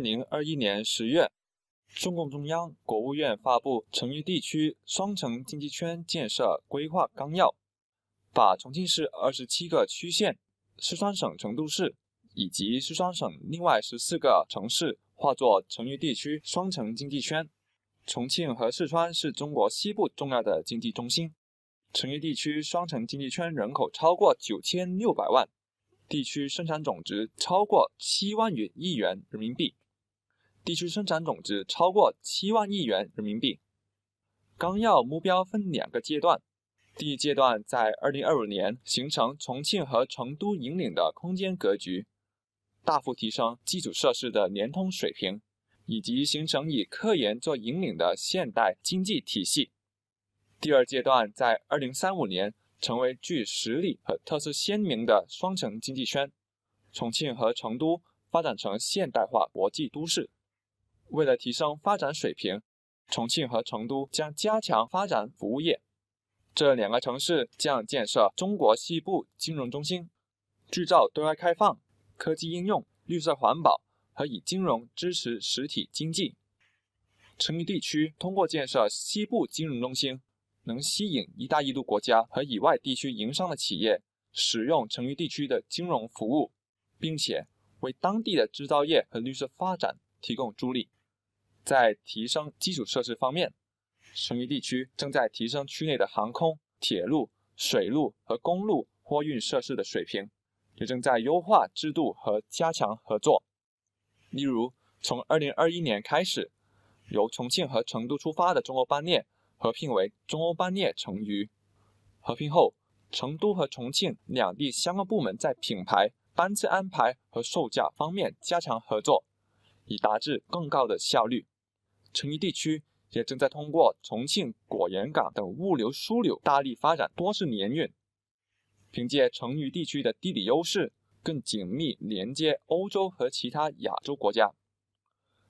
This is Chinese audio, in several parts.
二零二一年十月，中共中央、国务院发布《成渝地区双城经济圈建设规划纲要》，把重庆市二十七个区县、四川省成都市以及四川省另外十四个城市划作成渝地区双城经济圈。重庆和四川是中国西部重要的经济中心。成渝地区双城经济圈人口超过九千六百万，地区生产总值超过七万余亿元人民币。地区生产总值超过七万亿元人民币。纲要目标分两个阶段，第一阶段在二零二五年形成重庆和成都引领的空间格局，大幅提升基础设施的联通水平，以及形成以科研做引领的现代经济体系。第二阶段在二零三五年成为具实力和特色鲜明的双城经济圈，重庆和成都发展成现代化国际都市。为了提升发展水平，重庆和成都将加强发展服务业。这两个城市将建设中国西部金融中心，制造对外开放、科技应用、绿色环保和以金融支持实体经济。成渝地区通过建设西部金融中心。能吸引“一带一路”国家和以外地区营商的企业使用成渝地区的金融服务，并且为当地的制造业和绿色发展提供助力。在提升基础设施方面，成渝地区正在提升区内的航空、铁路、水路和公路货运设施的水平，也正在优化制度和加强合作。例如，从2021年开始，由重庆和成都出发的中欧班列。合并为中欧班列成渝。合并后，成都和重庆两地相关部门在品牌、班次安排和售价方面加强合作，以达至更高的效率。成渝地区也正在通过重庆果园港等物流枢纽大力发展多式联运，凭借成渝地区的地理优势，更紧密连接欧洲和其他亚洲国家。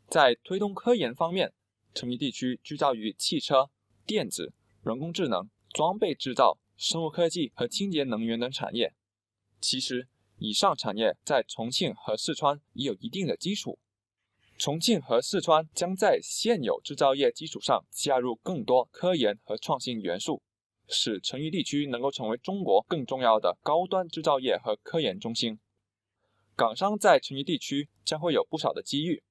在推动科研方面，成渝地区聚焦于汽车。电子、人工智能、装备制造、生物科技和清洁能源等产业，其实以上产业在重庆和四川已有一定的基础。重庆和四川将在现有制造业基础上加入更多科研和创新元素，使成渝地区能够成为中国更重要的高端制造业和科研中心。港商在成渝地区将会有不少的机遇。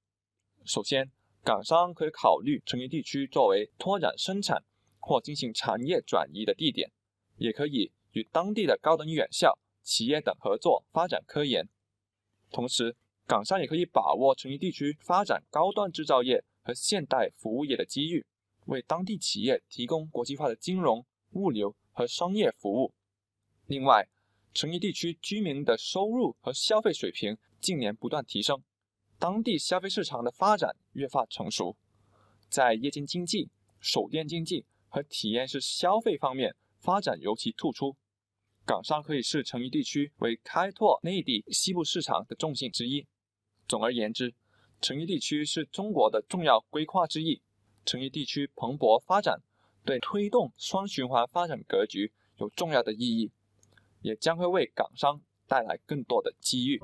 首先，港商可以考虑成渝地区作为拓展生产。或进行产业转移的地点，也可以与当地的高等院校、企业等合作发展科研。同时，港商也可以把握成渝地区发展高端制造业和现代服务业的机遇，为当地企业提供国际化的金融、物流和商业服务。另外，成渝地区居民的收入和消费水平近年不断提升，当地消费市场的发展越发成熟，在夜间经济、手电经济。和体验式消费方面发展尤其突出，港商可以视成渝地区为开拓内地西部市场的重心之一。总而言之，成渝地区是中国的重要规划之一。成渝地区蓬勃发展，对推动双循环发展格局有重要的意义，也将会为港商带来更多的机遇。